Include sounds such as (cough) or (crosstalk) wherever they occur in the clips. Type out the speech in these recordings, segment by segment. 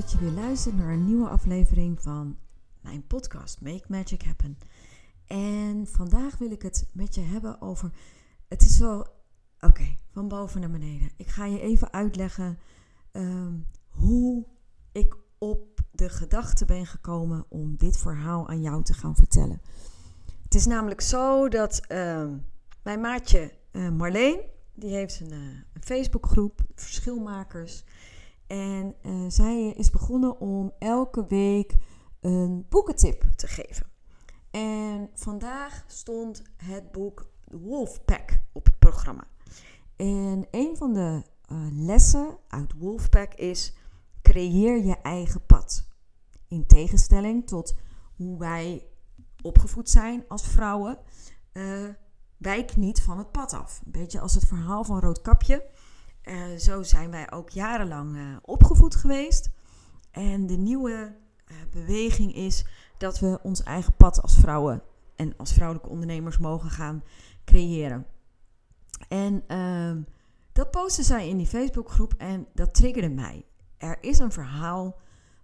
Dat je weer luistert naar een nieuwe aflevering van mijn podcast Make Magic Happen. En vandaag wil ik het met je hebben over. Het is wel. Oké, van boven naar beneden. Ik ga je even uitleggen ehm, hoe ik op de gedachte ben gekomen om dit verhaal aan jou te gaan vertellen. Het is namelijk zo dat ehm, mijn maatje uh, Marleen, die heeft een, uh, een Facebookgroep, Verschilmakers. En uh, zij is begonnen om elke week een boekentip te geven. En vandaag stond het boek Wolfpack op het programma. En een van de lessen uit Wolfpack is: creëer je eigen pad. In tegenstelling tot hoe wij opgevoed zijn als vrouwen, uh, wijk niet van het pad af. Een beetje als het verhaal van Roodkapje. Uh, zo zijn wij ook jarenlang uh, opgevoed geweest. En de nieuwe beweging is dat we ons eigen pad als vrouwen en als vrouwelijke ondernemers mogen gaan creëren. En ehm, dat postte zij in die Facebookgroep en dat triggerde mij. Er is een verhaal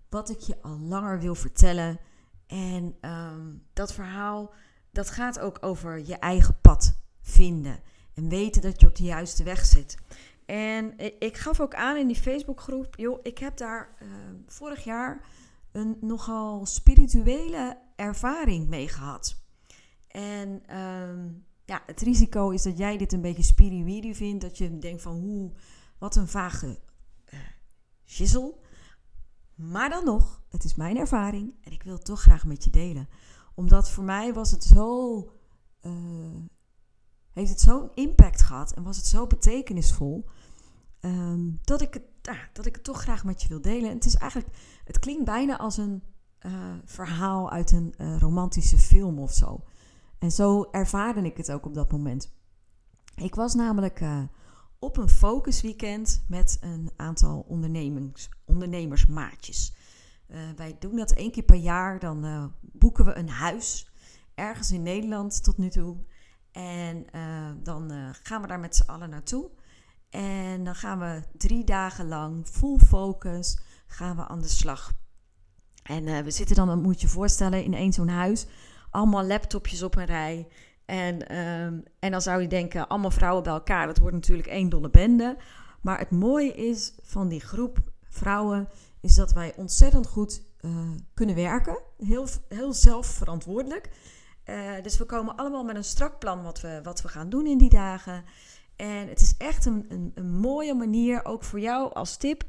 wat ik je al langer wil vertellen. En um, dat verhaal dat gaat ook over je eigen pad vinden. En weten dat je op de juiste weg zit. En ik gaf ook aan in die Facebookgroep, joh, ik heb daar uh, vorig jaar een nogal spirituele ervaring mee gehad. En um, ja, het risico is dat jij dit een beetje spiriwiri vindt. Dat je denkt van, hoe, wat een vage uh. Maar dan nog, het is mijn ervaring en ik wil het toch graag met je delen. Omdat voor mij was het zo. Uh, heeft het zo'n impact gehad en was het zo betekenisvol. Um, dat, ik het, dat ik het toch graag met je wil delen. En het is eigenlijk. Het klinkt bijna als een uh, verhaal uit een uh, romantische film of zo. En zo ervaarde ik het ook op dat moment. Ik was namelijk op een focusweekend met een aantal ondernemersmaatjes. Wij doen dat één keer per jaar. Dan boeken we een huis ergens in Nederland tot nu toe. En dan gaan we daar met z'n allen naartoe. En dan gaan we drie dagen lang full focus gaan we aan de slag. En we zitten dan, moet je je voorstellen, in één zo'n huis. Allemaal laptopjes op een rij. En, um, en dan zou je denken, allemaal vrouwen bij elkaar. Dat wordt natuurlijk één dolle bende. Maar het mooie is van die groep vrouwen... is dat wij ontzettend goed uh, kunnen werken. Heel, heel zelfverantwoordelijk. Uh, dus we komen allemaal met een strak plan wat we, wat we gaan doen in die dagen. En het is echt een, een, een mooie manier, ook voor jou als tip...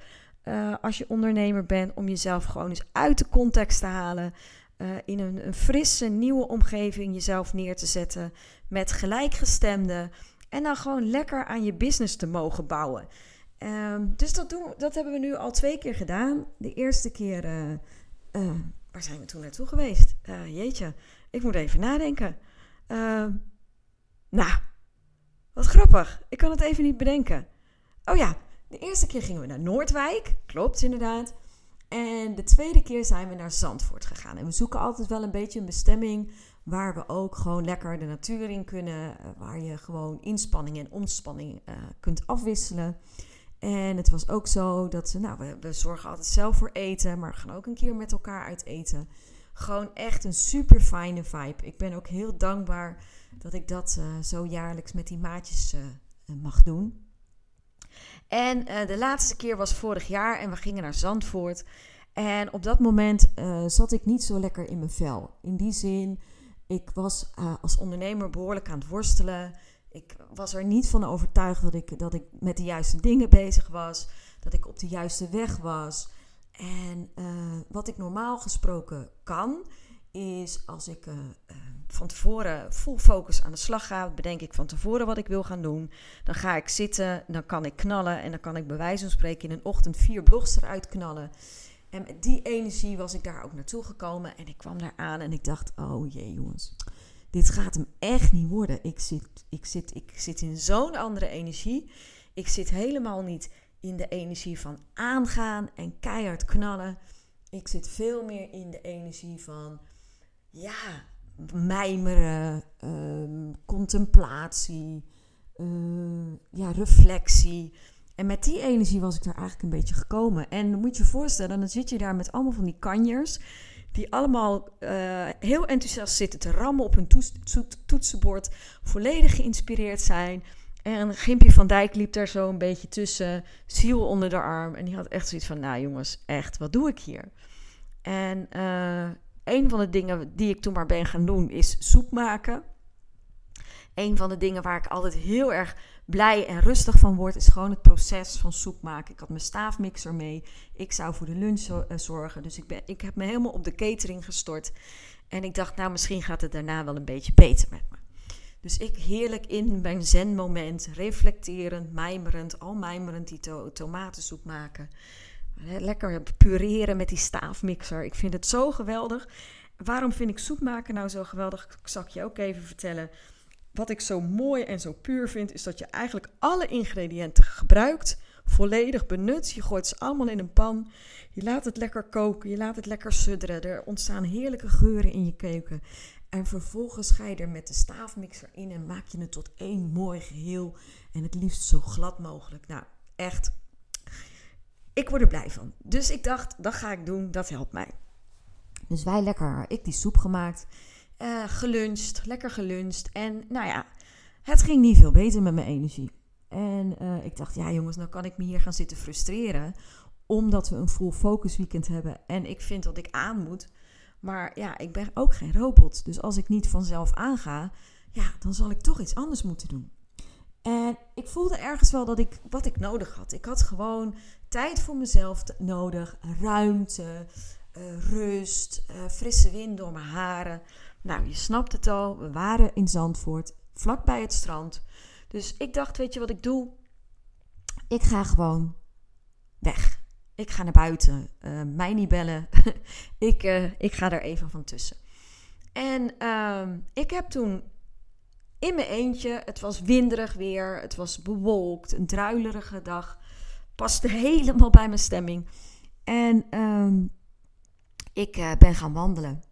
Uh, als je ondernemer bent, om jezelf gewoon eens uit de context te halen... Uh, in een, een, frisse, nieuwe omgeving jezelf neer te zetten met gelijkgestemden en dan gewoon lekker aan je business te mogen bouwen. Um, dus dat, doen, dat hebben we nu al twee keer gedaan. De eerste keer, uh, waar zijn we toen naartoe geweest? jeetje, ik moet even nadenken. Ehm, nou, wat grappig. Ik kan het even niet bedenken. Oh ja, de eerste keer gingen we naar Noordwijk. Klopt inderdaad. En de tweede keer zijn we naar Zandvoort gegaan. En we zoeken altijd wel een beetje een bestemming waar we ook gewoon lekker de natuur in kunnen. Eh, waar je gewoon inspanning en ontspanning uh, kunt afwisselen. En het was ook zo dat ze, nou, we, we, zorgen altijd zelf voor eten, maar we gaan ook een keer met elkaar uit eten. Gewoon echt een super fijne vibe. Ik ben ook heel dankbaar dat ik dat uh, zo jaarlijks met die maatjes mag doen. En de laatste keer was vorig jaar en we gingen naar Zandvoort. En op dat moment zat ik niet zo lekker in mijn vel. In die zin, ik was als ondernemer behoorlijk aan het worstelen. Ik was er niet van overtuigd dat ik, dat ik met de juiste dingen bezig was. Dat ik op de juiste weg was. En wat ik normaal gesproken kan, is als ik van tevoren full focus aan de slag ga, bedenk ik van tevoren wat ik wil gaan doen. Dan ga ik zitten, dan kan ik knallen en dan kan ik bij wijze van spreken in een ochtend vier blogs eruit knallen. En met die energie was ik daar ook naartoe gekomen en ik kwam daar aan en ik dacht, oh jee jongens, dit gaat hem echt niet worden. Ik zit, ik zit, ik zit in zo'n andere energie. Ik zit helemaal niet in de energie van aangaan en keihard knallen. Ik zit veel meer in de energie van, ja, mijmeren, ehm, contemplatie, uh, ja, reflectie. En met die energie was ik daar eigenlijk een beetje gekomen. En moet je je voorstellen, dan zit je daar met allemaal van die kanjers. Die allemaal uh, heel enthousiast zitten te rammen op hun toetsenbord. Volledig geïnspireerd zijn. En Gimpje van Dijk liep daar zo een beetje tussen. Ziel onder de arm. En die had echt zoiets van, nou jongens, echt, wat doe ik hier? En uh, een van de dingen die ik toen maar ben gaan doen is soep maken. Een van de dingen waar ik altijd heel erg blij en rustig van word, is gewoon het proces van soep maken. Ik had mijn staafmixer mee. Ik zou voor de lunch eh, zorgen. Dus ik, ben, ik heb me helemaal op de catering gestort. En ik dacht, nou, misschien gaat het daarna wel een beetje beter met me. Dus ik heerlijk in mijn zen-moment, reflecterend, mijmerend, al mijmerend die tomatensoep maken. Lekker pureren met die staafmixer. Ik vind het zo geweldig. Waarom vind ik soep maken nou zo geweldig? Ik zal je ook even vertellen. Wat ik zo mooi en zo puur vind, is dat je eigenlijk alle ingrediënten gebruikt, volledig benut. Je gooit ze allemaal in een pan. Je laat het lekker koken, je laat het lekker sudderen. Er ontstaan heerlijke geuren in je keuken. En vervolgens ga je er met de staafmixer in en maak je het tot één mooi geheel. En het liefst zo glad mogelijk. Nou, echt ik word er blij van. Dus ik dacht, dat ga ik doen, dat helpt mij. Dus wij lekker, ik die soep gemaakt, uh, geluncht, lekker geluncht. En nou ja, het ging niet veel beter met mijn energie. En uh, ik dacht, ja jongens, nou kan ik me hier gaan zitten frustreren. Omdat we een full focus weekend hebben. En ik vind dat ik aan moet. Maar ja, ik ben ook geen robot. Dus als ik niet vanzelf aanga, ja, dan zal ik toch iets anders moeten doen. En ik voelde ergens wel dat ik wat ik nodig had. Ik had gewoon tijd voor mezelf nodig, ruimte, uh, rust, uh, frisse wind door mijn haren. Nou, je snapt het al, we waren in Zandvoort, vlakbij het strand. Dus ik dacht, weet je wat ik doe? Ik ga gewoon weg. Ik ga naar buiten. Uh, mij niet bellen. (laughs) ik, ik ga er even van tussen. En ehm, ik heb toen in mijn eentje. Het was winderig weer. Het was bewolkt. Een druilerige dag. Paste helemaal bij mijn stemming. En ehm, ik uh, ben gaan wandelen.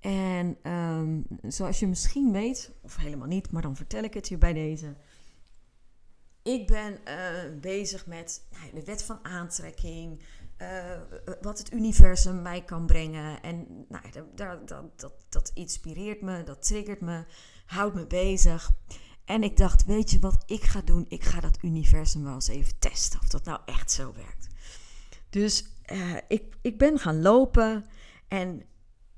En um, zoals je misschien weet, of helemaal niet, maar dan vertel ik het je bij deze. Ik ben uh, bezig met nou, de wet van aantrekking. Uh, wat het universum mij kan brengen. En nou, dat, dat, dat, dat inspireert me, dat triggert me houdt me bezig. En ik dacht, weet je wat ik ga doen? Ik ga dat universum wel eens even testen of dat nou echt zo werkt. Dus uh, ik, ik ben gaan lopen en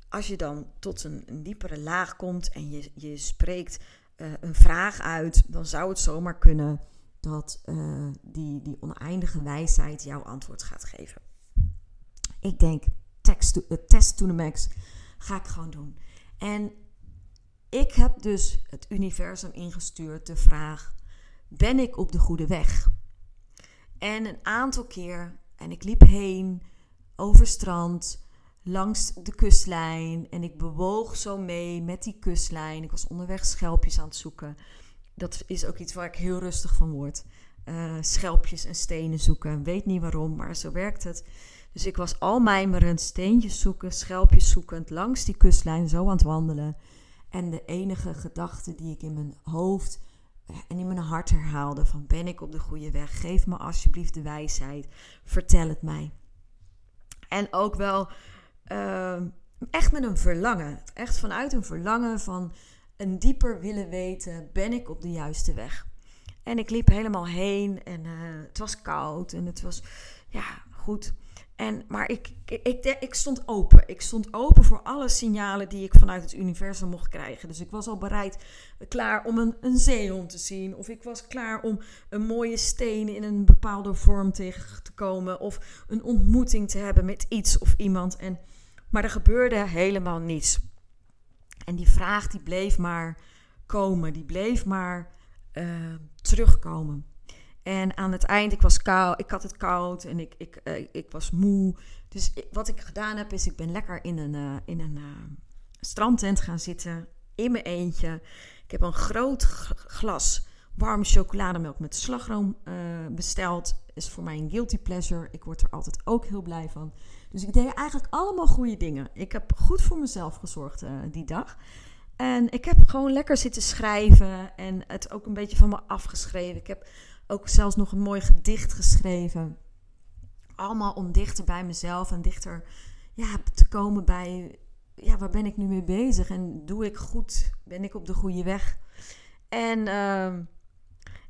als je dan tot een, diepere laag komt en je, je spreekt uh, een vraag uit, dan zou het zomaar kunnen dat uh, die, die oneindige wijsheid jouw antwoord gaat geven. Ik denk, test to the max ga ik gewoon doen. En ik heb dus het universum ingestuurd de vraag: ben ik op de goede weg? En een aantal keer, en ik liep heen over strand, langs de kustlijn en ik bewoog zo mee met die kustlijn. Ik was onderweg schelpjes aan het zoeken. Dat is ook iets waar ik heel rustig van word. Uh, schelpjes en stenen zoeken. Weet niet waarom, maar zo werkt het. Dus ik was al mijmerend, steentjes zoeken, schelpjes zoekend, langs die kustlijn zo aan het wandelen. En de enige gedachte die ik in mijn hoofd eh, en in mijn hart herhaalde: van ben ik op de goede weg? Geef me alsjeblieft de wijsheid. Vertel het mij. En ook wel uh, echt met een verlangen. Echt vanuit een verlangen van een dieper willen weten: ben ik op de juiste weg? En ik liep helemaal heen en uh, het was koud en het was ja goed. En, maar ik, ik, ik, stond open. Ik stond open voor alle signalen die ik vanuit het universum mocht krijgen. Dus ik was al bereid, klaar om een, een zeehond te zien. Of ik was klaar om een mooie steen in een bepaalde vorm tegen te komen. Of een ontmoeting te hebben met iets of iemand. En, maar er gebeurde helemaal niets. En die vraag die bleef maar komen, die bleef maar uh, terugkomen. En aan het eind, ik was koud, ik had het koud en ik, ik, uh, ik was moe. Dus wat ik gedaan heb, is ik ben lekker in een, uh, in een strandtent gaan zitten, in mijn eentje. Ik heb een groot glas warme chocolademelk met slagroom besteld. Is voor mij een guilty pleasure. Ik word er altijd ook heel blij van. Dus ik deed eigenlijk allemaal goede dingen. Ik heb goed voor mezelf gezorgd die dag. En ik heb gewoon lekker zitten schrijven en het ook een beetje van me afgeschreven. Ik heb ook zelfs nog een mooi gedicht geschreven. Allemaal om dichter bij mezelf en dichter ja, te komen bij, ja, waar ben ik nu mee bezig? En doe ik goed? Ben ik op de goede weg? En, uh,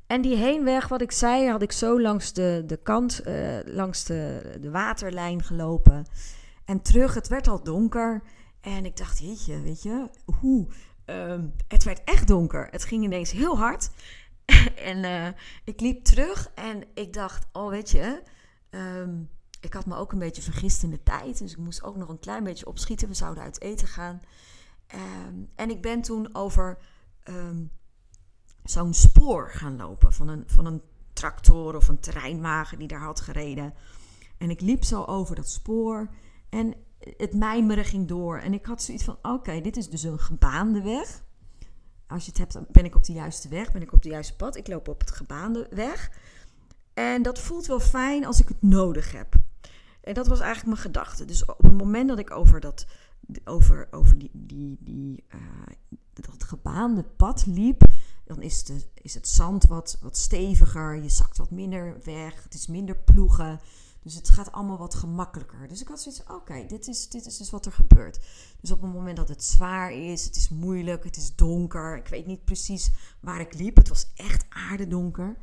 en die heenweg, wat ik zei, had ik zo langs de, de kant, uh, langs de, de waterlijn gelopen. En terug, het werd al donker. En ik dacht, jeetje, weet je, hoe? Um, het werd echt donker. Het ging ineens heel hard. (laughs) en uh, ik liep terug en ik dacht, oh weet je, um, ik had me ook een beetje vergist in de tijd. Dus ik moest ook nog een klein beetje opschieten. We zouden uit eten gaan. Um, en ik ben toen over zo'n spoor gaan lopen van een, van een tractor of een terreinwagen die daar had gereden. En ik liep zo over dat spoor. En het mijmeren ging door. En ik had zoiets van: oké, dit is dus een gebaande weg. Als je het hebt, ben ik op de juiste weg, ben ik op de juiste pad. Ik loop op het gebaande weg. En dat voelt wel fijn als ik het nodig heb. En dat was eigenlijk mijn gedachte. Dus op het moment dat ik over dat, over, over die, die, die, uh, dat gebaande pad liep, dan is, de, is het zand wat, wat steviger. Je zakt wat minder weg. Het is minder ploegen. Dus het gaat allemaal wat gemakkelijker. Dus ik had zoiets oké, dit, is, dit is dus wat er gebeurt. Dus op het moment dat het zwaar is, het is moeilijk, het is donker, ik weet niet precies waar ik liep, het was echt aardedonker.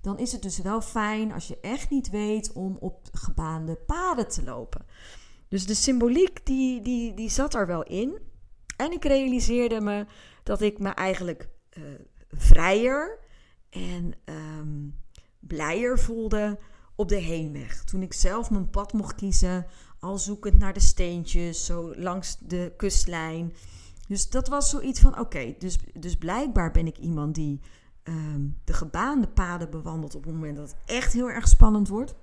Dan is het dus wel fijn als je echt niet weet om op gebaande paden te lopen. Dus de symboliek die, die, die zat er wel in. En ik realiseerde me dat ik me eigenlijk uh, vrijer en um, blijer voelde op de heenweg. Toen ik zelf mijn pad mocht kiezen, al zoekend naar de steentjes, zo langs de kustlijn. Dus dat was zoiets van: oké, dus, dus blijkbaar ben ik iemand die ehm, de gebaande paden bewandelt op het moment dat het echt heel erg spannend wordt.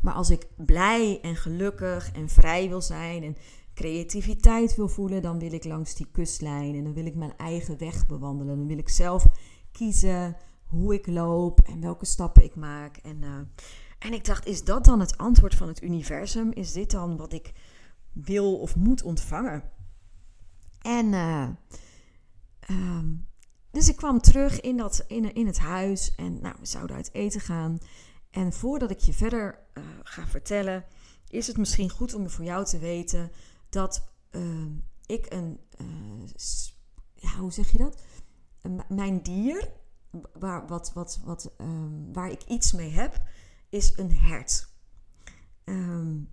Maar als ik blij en gelukkig en vrij wil zijn en creativiteit wil voelen, dan wil ik langs die kustlijn en dan wil ik mijn eigen weg bewandelen. Dan wil ik zelf kiezen hoe ik loop en welke stappen ik maak. En, uh, en ik dacht, is dat dan het antwoord van het universum? Is dit dan wat ik wil of moet ontvangen? En uh, um, dus ik kwam terug in, dat, in, in het huis en nou, we zouden uit eten gaan. En voordat ik je verder uh, ga vertellen, is het misschien goed om voor jou te weten dat ik een, ja, hoe zeg je dat? mijn dier, waar, wat, wat, wat, um, waar ik iets mee heb, is een hert. Um,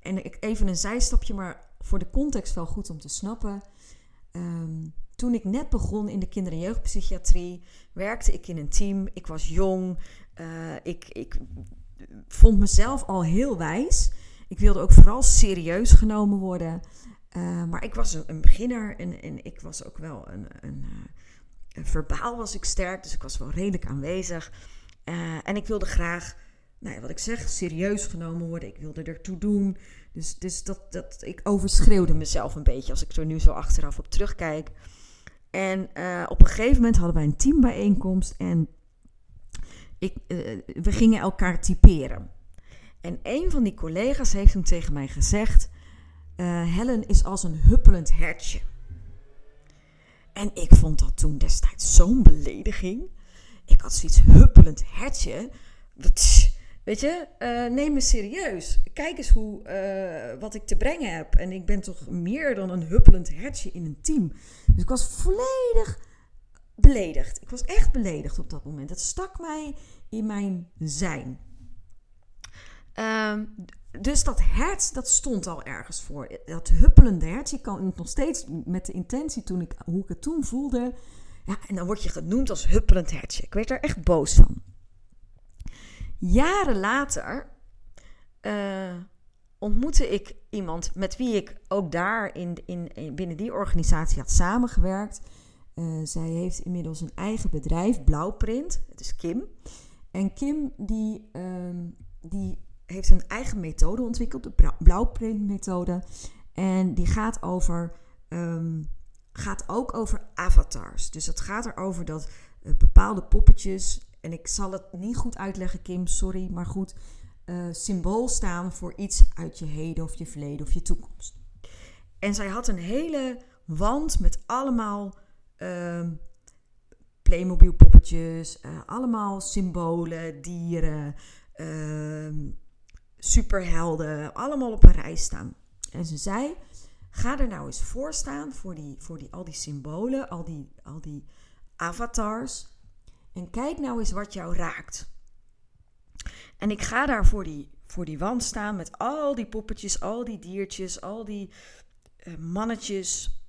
en ik, even een zijstapje, maar voor de context wel goed om te snappen. Um, toen ik net begon in de kinder- en jeugdpsychiatrie, werkte ik in een team. Ik was jong. Uh, ik, ik vond mezelf al heel wijs. Ik wilde ook vooral serieus genomen worden. Uh, maar ik was een, beginner en, en, ik was ook wel een, een, uh, verbaal was ik sterk, dus ik was wel redelijk aanwezig. Uh, en ik wilde graag, nou ja, wat ik zeg, serieus genomen worden. Ik wilde ertoe doen. Dus, dus dat, dat, ik overschreeuwde mezelf een beetje als ik er nu zo achteraf op terugkijk. En uh, op een gegeven moment hadden wij een teambijeenkomst en ik, uh, we gingen elkaar typeren. En een van die collega's heeft toen tegen mij gezegd: Helen is als een huppelend hertje. En ik vond dat toen destijds zo'n belediging. Ik had zoiets huppelend hertje. weet je, uh, neem me serieus. Kijk eens hoe, uh, wat ik te brengen heb. En ik ben toch meer dan een huppelend hertje in een team. Dus ik was volledig beledigd. Ik was echt beledigd op dat moment. Het stak mij in mijn zijn. Um, dus dat hert, dat stond al ergens voor. Dat huppelende hert, je kan het nog steeds met de intentie toen ik, hoe ik het toen voelde. Ja, en dan word je genoemd als huppelend hertje. Ik werd er echt boos van. Jaren later uh, ontmoette ik iemand met wie ik ook daar in, in, binnen die organisatie had samengewerkt. Uh, zij heeft inmiddels een eigen bedrijf, Blauwprint. Het is Kim. En Kim die, ehm, die heeft een eigen methode ontwikkeld, de Blauwprint-methode. En die gaat, over, um, gaat ook over avatars. Dus het gaat erover dat uh, bepaalde poppetjes, en ik zal het niet goed uitleggen, Kim, sorry, maar goed, uh, symbool staan voor iets uit je heden of je verleden of je toekomst. En zij had een hele wand met allemaal uh, Playmobil poppetjes, uh, allemaal symbolen, dieren, uh, superhelden, allemaal op een rij staan. En ze zei: ga er nou eens voor staan voor, die, voor die, al die symbolen, al die, al die avatars. En kijk nou eens wat jou raakt. En ik ga daar voor die, voor die wand staan met al die poppetjes, al die diertjes, al die uh, mannetjes.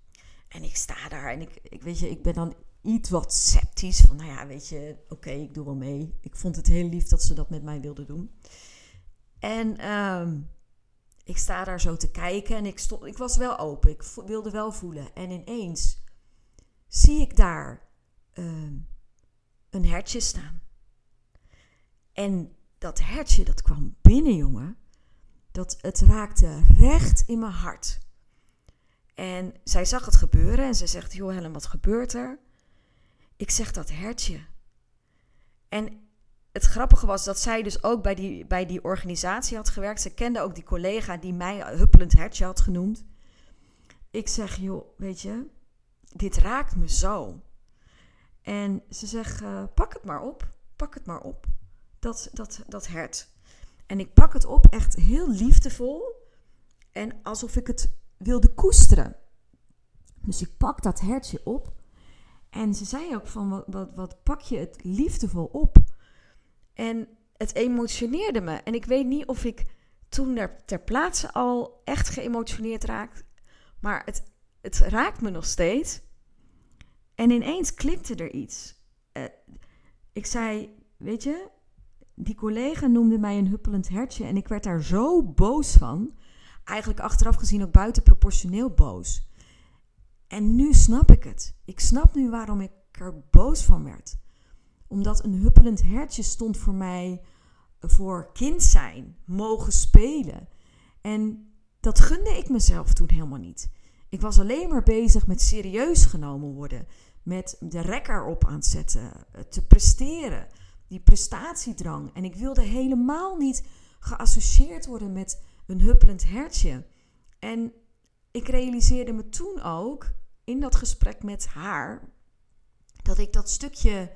En ik sta daar en ik, ik, weet je, ik ben dan iets wat sceptisch. Van nou ja, weet je, oké, ik doe wel mee. Ik vond het heel lief dat ze dat met mij wilden doen. En um, ik sta daar zo te kijken en ik, stond, ik was wel open. Ik wilde wel voelen. En ineens zie ik daar um, een hertje staan. En dat hertje, dat kwam binnen, jongen. Dat het raakte recht in mijn hart. En zij zag het gebeuren en ze zegt: Joh, Helen, wat gebeurt er? Ik zeg dat hertje. En het grappige was dat zij dus ook bij die, bij die organisatie had gewerkt. Ze kende ook die collega die mij huppelend hertje had genoemd. Ik zeg, joh, weet je, dit raakt me zo. En ze zegt, uh, pak het maar op, pak het maar op, dat, dat, dat hert. En ik pak het op, echt heel liefdevol. En alsof ik het wilde koesteren. Dus ik pak dat hertje op. En ze zei ook van, wat, wat pak je het liefdevol op? En het emotioneerde me. En ik weet niet of ik toen er ter plaatse al echt geëmotioneerd raakte. Maar het, het raakt me nog steeds. En ineens klikte er iets. Uh, ik zei, weet je, die collega noemde mij een huppelend hertje. En ik werd daar zo boos van. Eigenlijk achteraf gezien ook buitenproportioneel boos. En nu snap ik het. Ik snap nu waarom ik er boos van werd omdat een huppelend hertje stond voor mij voor kind zijn, mogen spelen. En dat gunde ik mezelf toen helemaal niet. Ik was alleen maar bezig met serieus genomen worden, met de rekker op aan het zetten, te presteren, die prestatiedrang. En ik wilde helemaal niet geassocieerd worden met een huppelend hertje. En ik realiseerde me toen ook in dat gesprek met haar dat ik dat stukje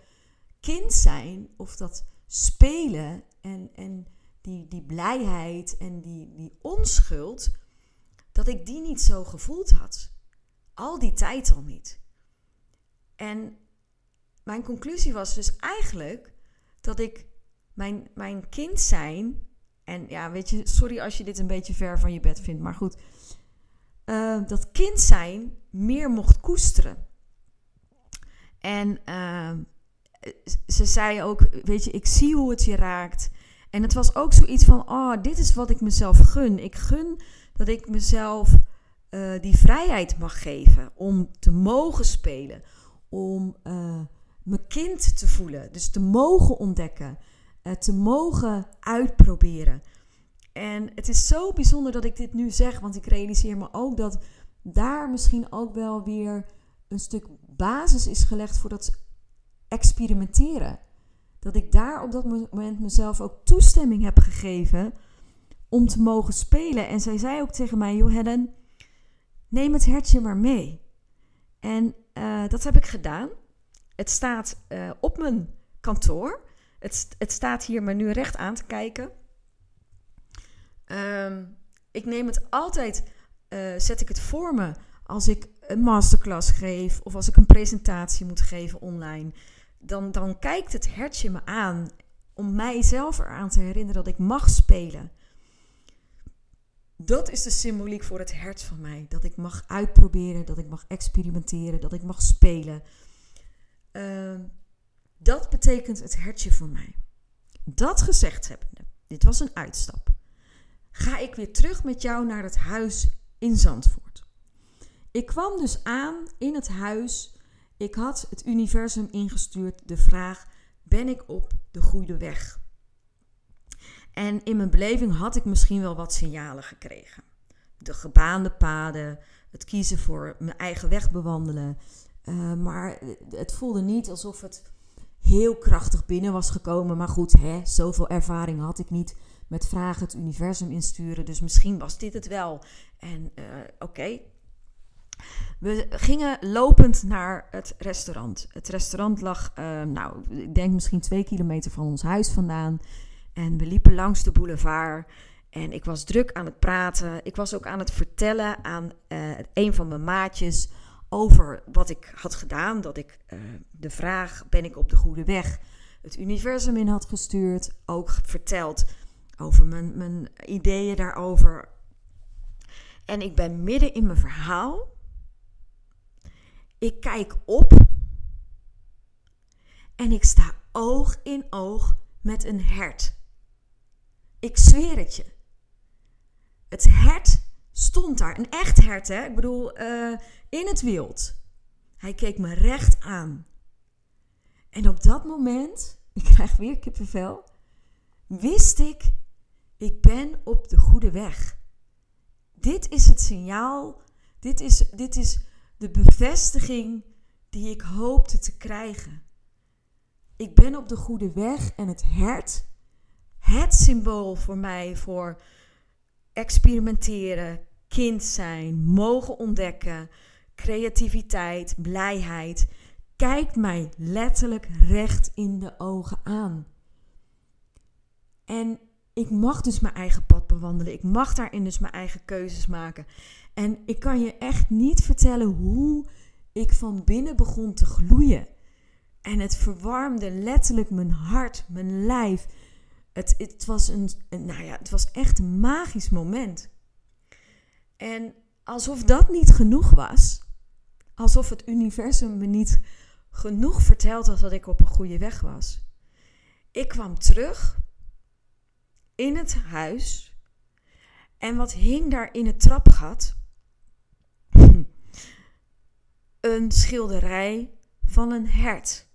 kind zijn of dat spelen en, en die, die blijheid en die, die onschuld, dat ik die niet zo gevoeld had. Al die tijd al niet. En mijn conclusie was dus eigenlijk dat ik mijn, mijn kind zijn. En ja, weet je, sorry als je dit een beetje ver van je bed vindt, maar goed. Uh, dat kind zijn meer mocht koesteren. En uh, ze zei ook, weet je, ik zie hoe het je raakt. En het was ook zoiets van, oh, dit is wat ik mezelf gun. Ik gun dat ik mezelf uh, die vrijheid mag geven om te mogen spelen, om uh, mijn kind te voelen, dus te mogen ontdekken, te mogen uitproberen. En het is zo bijzonder dat ik dit nu zeg, want ik realiseer me ook dat daar misschien ook wel weer een stuk basis is gelegd voor dat experimenteren. Dat ik daar op dat moment mezelf ook toestemming heb gegeven om te mogen spelen. En zij zei ook tegen mij: Joh, Helen, neem het hertje maar mee. En uh, dat heb ik gedaan. Het staat uh, op mijn kantoor. Het, het, staat hier me nu recht aan te kijken. Um, ik neem het altijd, uh, zet ik het voor me als ik een masterclass geef of als ik een presentatie moet geven online dan, dan kijkt het hertje me aan om mijzelf eraan te herinneren dat ik mag spelen. Dat is de symboliek voor het hert van mij. Dat ik mag uitproberen, dat ik mag experimenteren, dat ik mag spelen. Uh, dat betekent het hertje voor mij. Dat gezegd hebbende, dit was een uitstap. ga ik weer terug met jou naar het huis in Zandvoort. Ik kwam dus aan in het huis. Ik had het universum ingestuurd de vraag: ben ik op de goede weg? En in mijn beleving had ik misschien wel wat signalen gekregen. De gebaande paden, het kiezen voor mijn eigen weg bewandelen. Uh, maar het voelde niet alsof het heel krachtig binnen was gekomen. Maar goed, hè, zoveel ervaring had ik niet met vragen het universum insturen. Dus misschien was dit het wel. En uh, oké. We gingen lopend naar het restaurant. Het restaurant lag, uh, nou, ik denk misschien twee kilometer van ons huis vandaan. En we liepen langs de boulevard. En ik was druk aan het praten. Ik was ook aan het vertellen aan uh, een van mijn maatjes over wat ik had gedaan. Dat ik uh, de vraag: ben ik op de goede weg? Het universum in had gestuurd. Ook verteld over mijn, mijn ideeën daarover. En ik ben midden in mijn verhaal. Ik kijk op. En ik sta oog in oog met een hert. Ik zweer het je. Het hert stond daar. Een echt hert, hè? Ik bedoel, uh, in het wild. Hij keek me recht aan. En op dat moment, (laughs) ik krijg weer kippenvel, wist ik, ik ben op de goede weg. Dit is het signaal, dit is, dit is de bevestiging die ik hoopte te krijgen. Ik ben op de goede weg en het hert, het symbool voor mij voor experimenteren, kind zijn, mogen ontdekken, creativiteit, blijheid, kijkt mij letterlijk recht in de ogen aan. En ik mag dus mijn eigen pad bewandelen. Ik mag daarin dus mijn eigen keuzes maken. En ik kan je echt niet vertellen hoe ik van binnen begon te gloeien. En het verwarmde letterlijk mijn hart, mijn lijf. Het, het, was, een, nou ja, het was echt een magisch moment. En alsof dat niet genoeg was, alsof het universum me niet genoeg verteld had dat ik op een goede weg was. Ik kwam terug in het huis en wat hing daar in het trapgat? (laughs) een schilderij van een hert.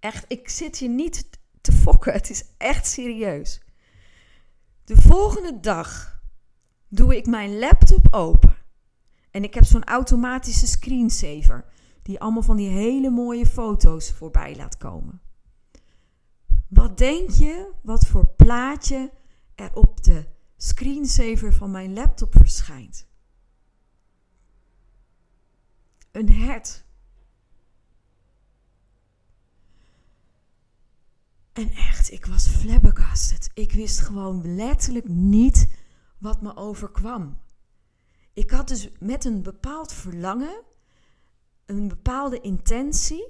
Echt, ik zit hier niet te fokken. Het is echt serieus. De volgende dag doe ik mijn laptop open. En ik heb zo'n automatische screensaver. Die allemaal van die hele mooie foto's voorbij laat komen. Wat denk je wat voor plaatje er op de screensaver van mijn laptop verschijnt? Een hert. En echt, ik was flabbergasted. Ik wist gewoon letterlijk niet wat me overkwam. Ik had dus met een bepaald verlangen, een bepaalde intentie,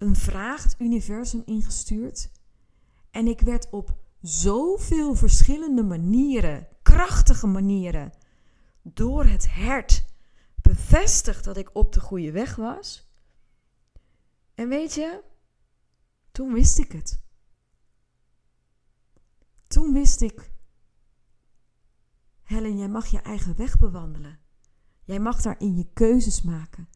een vraag het universum ingestuurd. En ik werd op zoveel verschillende manieren, krachtige manieren, door het hert bevestigd dat ik op de goede weg was. En weet je, toen wist ik het. Toen wist ik, Helen, jij mag je eigen weg bewandelen. Jij mag daarin je keuzes maken.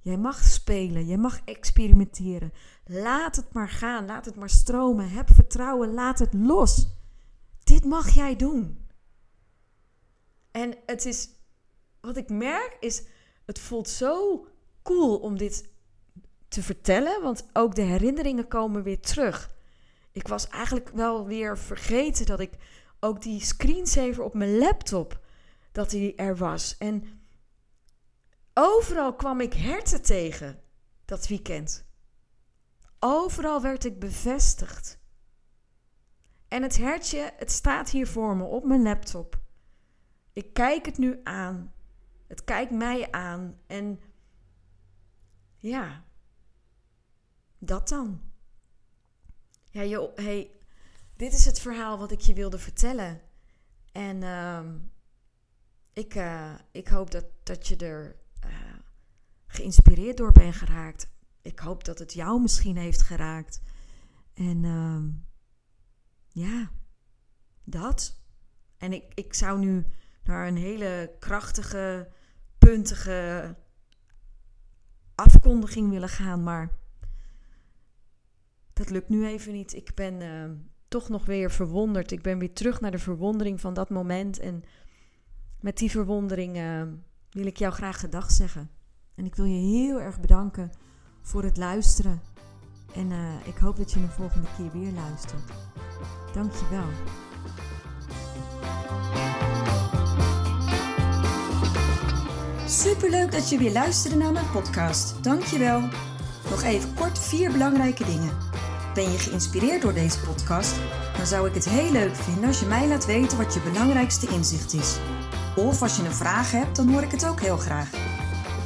Jij mag spelen, jij mag experimenteren. Laat het maar gaan, laat het maar stromen. Heb vertrouwen, laat het los. Dit mag jij doen. En het is, wat ik merk is, het voelt zo cool om dit te vertellen, want ook de herinneringen komen weer terug. Ik was eigenlijk wel weer vergeten dat ik ook die screensaver op mijn laptop, dat die er was. En overal kwam ik herten tegen dat weekend. Overal werd ik bevestigd. En het hertje, het staat hier voor me op mijn laptop. Ik kijk het nu aan. Het kijkt mij aan. En ja, dat dan. Ja, joh, hey, dit is het verhaal wat ik je wilde vertellen. En uh, ik, uh, ik hoop dat, dat je er geïnspireerd door bent geraakt. Ik hoop dat het jou misschien heeft geraakt. En uh, ja, dat. En ik, ik zou nu naar een hele krachtige, puntige afkondiging willen gaan, maar dat lukt nu even niet. Ik ben uh, toch nog weer verwonderd. Ik ben weer terug naar de verwondering van dat moment. En met die verwondering uh, wil ik jou graag gedag zeggen. En ik wil je heel erg bedanken voor het luisteren. En uh, ik hoop dat je de volgende keer weer luistert. Dank je wel. Superleuk dat je weer luisterde naar mijn podcast. Dank je wel. Nog even kort vier belangrijke dingen. Ben je geïnspireerd door deze podcast? Dan zou ik het heel leuk vinden als je mij laat weten wat je belangrijkste inzicht is. Of als je een vraag hebt, dan hoor ik het ook heel graag.